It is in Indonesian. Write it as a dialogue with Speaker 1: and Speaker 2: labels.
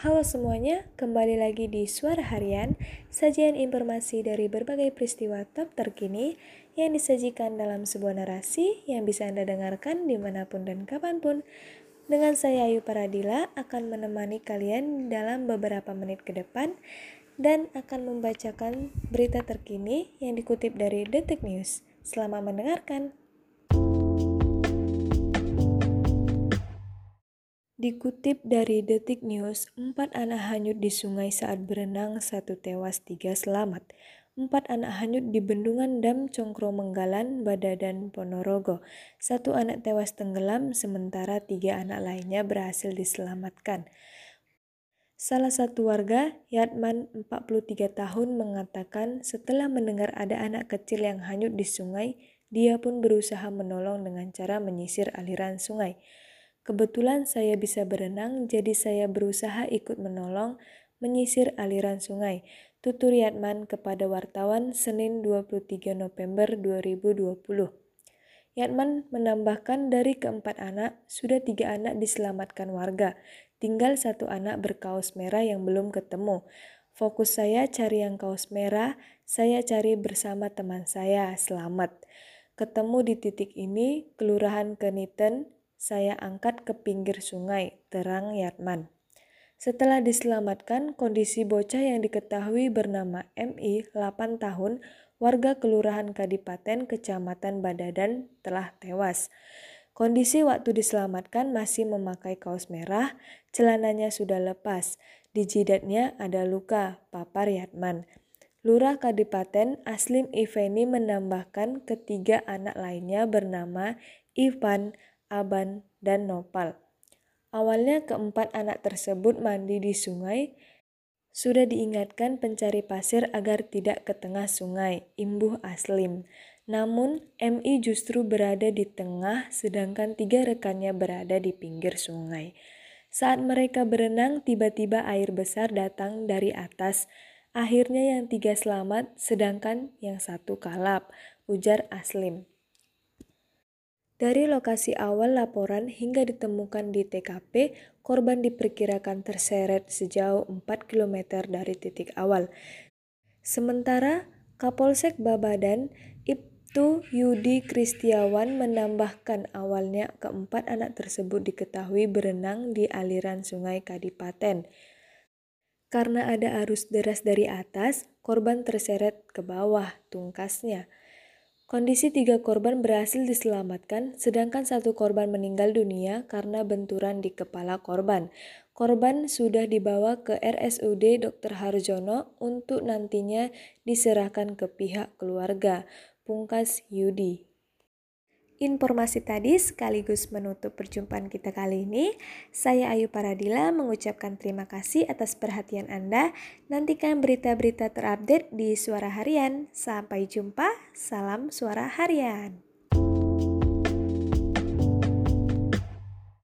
Speaker 1: Halo semuanya, kembali lagi di Suara Harian, sajian informasi dari berbagai peristiwa top terkini yang disajikan dalam sebuah narasi yang bisa Anda dengarkan di mana pun dan kapan pun. Dengan saya Ayu Paradila akan menemani kalian dalam beberapa menit ke depan dan akan membacakan berita terkini yang dikutip dari Detik News. Selamat mendengarkan. Dikutip dari Detik News, empat anak hanyut di sungai saat berenang, satu tewas, tiga selamat. Empat anak hanyut di bendungan Dam Congkro Menggalan, Badadan, Ponorogo. Satu anak tewas tenggelam, sementara tiga anak lainnya berhasil diselamatkan. Salah satu warga, Yatman, 43 tahun, mengatakan setelah mendengar ada anak kecil yang hanyut di sungai, dia pun berusaha menolong dengan cara menyisir aliran sungai. Kebetulan saya bisa berenang, jadi saya berusaha ikut menolong menyisir aliran sungai. Tutur Yatman kepada wartawan Senin 23 November 2020. Yatman menambahkan dari keempat anak, sudah tiga anak diselamatkan warga. Tinggal satu anak berkaos merah yang belum ketemu. Fokus saya cari yang kaos merah, saya cari bersama teman saya, selamat. Ketemu di titik ini, Kelurahan Keniten, saya angkat ke pinggir sungai, terang Yatman. Setelah diselamatkan, kondisi bocah yang diketahui bernama MI, 8 tahun, warga Kelurahan Kadipaten, Kecamatan Badadan, telah tewas. Kondisi waktu diselamatkan masih memakai kaos merah, celananya sudah lepas. Di jidatnya ada luka, papar Yatman. Lurah Kadipaten Aslim Iveni menambahkan ketiga anak lainnya bernama Ivan, Aban, dan Nopal. Awalnya keempat anak tersebut mandi di sungai. Sudah diingatkan pencari pasir agar tidak ke tengah sungai, imbuh Aslim. Namun, MI justru berada di tengah sedangkan tiga rekannya berada di pinggir sungai. Saat mereka berenang, tiba-tiba air besar datang dari atas. Akhirnya yang tiga selamat, sedangkan yang satu kalap, ujar Aslim. Dari lokasi awal laporan hingga ditemukan di TKP, korban diperkirakan terseret sejauh 4 km dari titik awal. Sementara Kapolsek Babadan, Ibtu Yudi Kristiawan menambahkan awalnya keempat anak tersebut diketahui berenang di aliran sungai Kadipaten. Karena ada arus deras dari atas, korban terseret ke bawah, tungkasnya. Kondisi tiga korban berhasil diselamatkan, sedangkan satu korban meninggal dunia karena benturan di kepala korban. Korban sudah dibawa ke RSUD Dr. Harjono untuk nantinya diserahkan ke pihak keluarga. Pungkas Yudi. Informasi tadi sekaligus menutup perjumpaan kita kali ini. Saya Ayu Paradila mengucapkan terima kasih atas perhatian Anda. Nantikan berita-berita terupdate di Suara Harian. Sampai jumpa, salam Suara Harian.